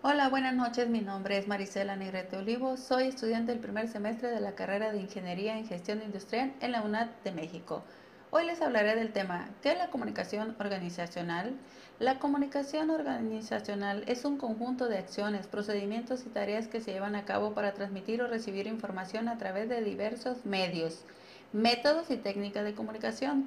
Hola, buenas noches. Mi nombre es Marisela Negrete Olivo. Soy estudiante del primer semestre de la carrera de Ingeniería en Gestión Industrial en la UNAD de México. Hoy les hablaré del tema ¿qué es la comunicación organizacional? La comunicación organizacional es un conjunto de acciones, procedimientos y tareas que se llevan a cabo para transmitir o recibir información a través de diversos medios, métodos y técnicas de comunicación.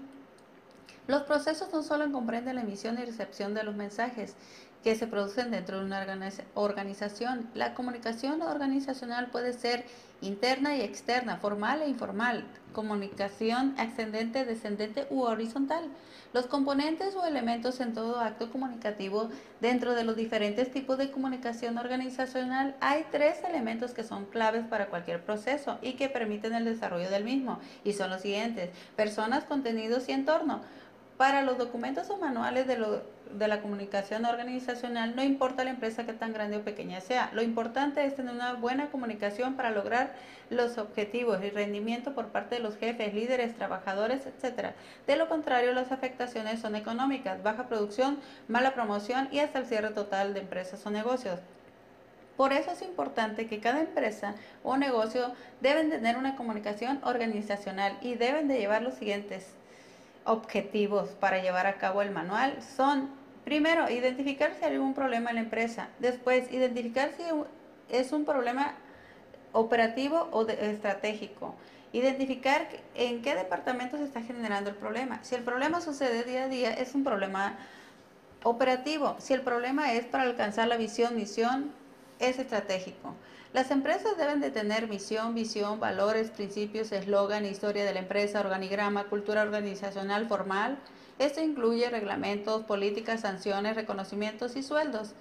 Los procesos no solo comprenden la emisión y recepción de los mensajes, que se producen dentro de una organización. La comunicación organizacional puede ser interna y externa, formal e informal, comunicación ascendente, descendente u horizontal. Los componentes o elementos en todo acto comunicativo dentro de los diferentes tipos de comunicación organizacional hay tres elementos que son claves para cualquier proceso y que permiten el desarrollo del mismo y son los siguientes, personas, contenidos y entorno. Para los documentos o manuales de, de, la comunicación organizacional, no importa la empresa que tan grande o pequeña sea, lo importante es tener una buena comunicación para lograr los objetivos y rendimiento por parte de los jefes, líderes, trabajadores, etc. De lo contrario, las afectaciones son económicas, baja producción, mala promoción y hasta el cierre total de empresas o negocios. Por eso es importante que cada empresa o negocio deben tener una comunicación organizacional y deben de llevar los siguientes objetivos para llevar a cabo el manual son, primero, identificar si hay algún problema en la empresa. Después, identificar si es un problema operativo o estratégico. Identificar en qué departamento se está generando el problema. Si el problema sucede día a día, es un problema operativo. Si el problema es para alcanzar la visión, misión, es estratégico. Las empresas deben de tener misión, visión, valores, principios, eslogan, historia de la empresa, organigrama, cultura organizacional formal. Esto incluye reglamentos, políticas, sanciones, reconocimientos y sueldos.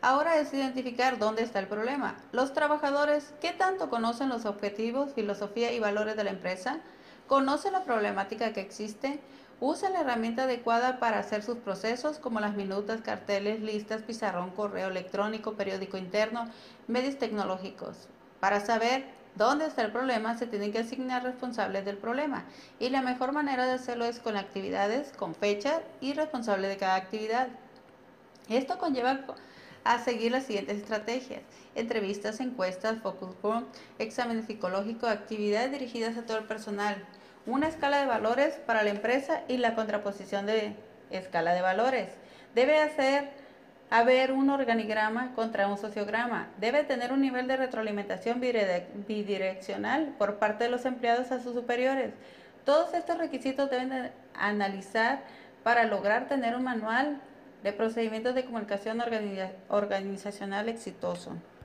Ahora es identificar dónde está el problema. Los trabajadores, ¿qué tanto conocen los objetivos, filosofía y valores de la empresa? ¿Conocen la problemática que existe? Usa la herramienta adecuada para hacer sus procesos como las minutas, carteles, listas, pizarrón, correo electrónico, periódico interno, medios tecnológicos. Para saber dónde está el problema, se tienen que asignar responsables del problema. Y la mejor manera de hacerlo es con actividades, con fecha y responsable de cada actividad. Esto conlleva a seguir las siguientes estrategias. Entrevistas, encuestas, focus group, exámenes psicológicos, actividades dirigidas a todo el personal una escala de valores para la empresa y la contraposición de escala de valores. Debe hacer haber un organigrama contra un sociograma. Debe tener un nivel de retroalimentación bidireccional por parte de los empleados a sus superiores. Todos estos requisitos deben de analizar para lograr tener un manual de procedimientos de comunicación organizacional exitoso.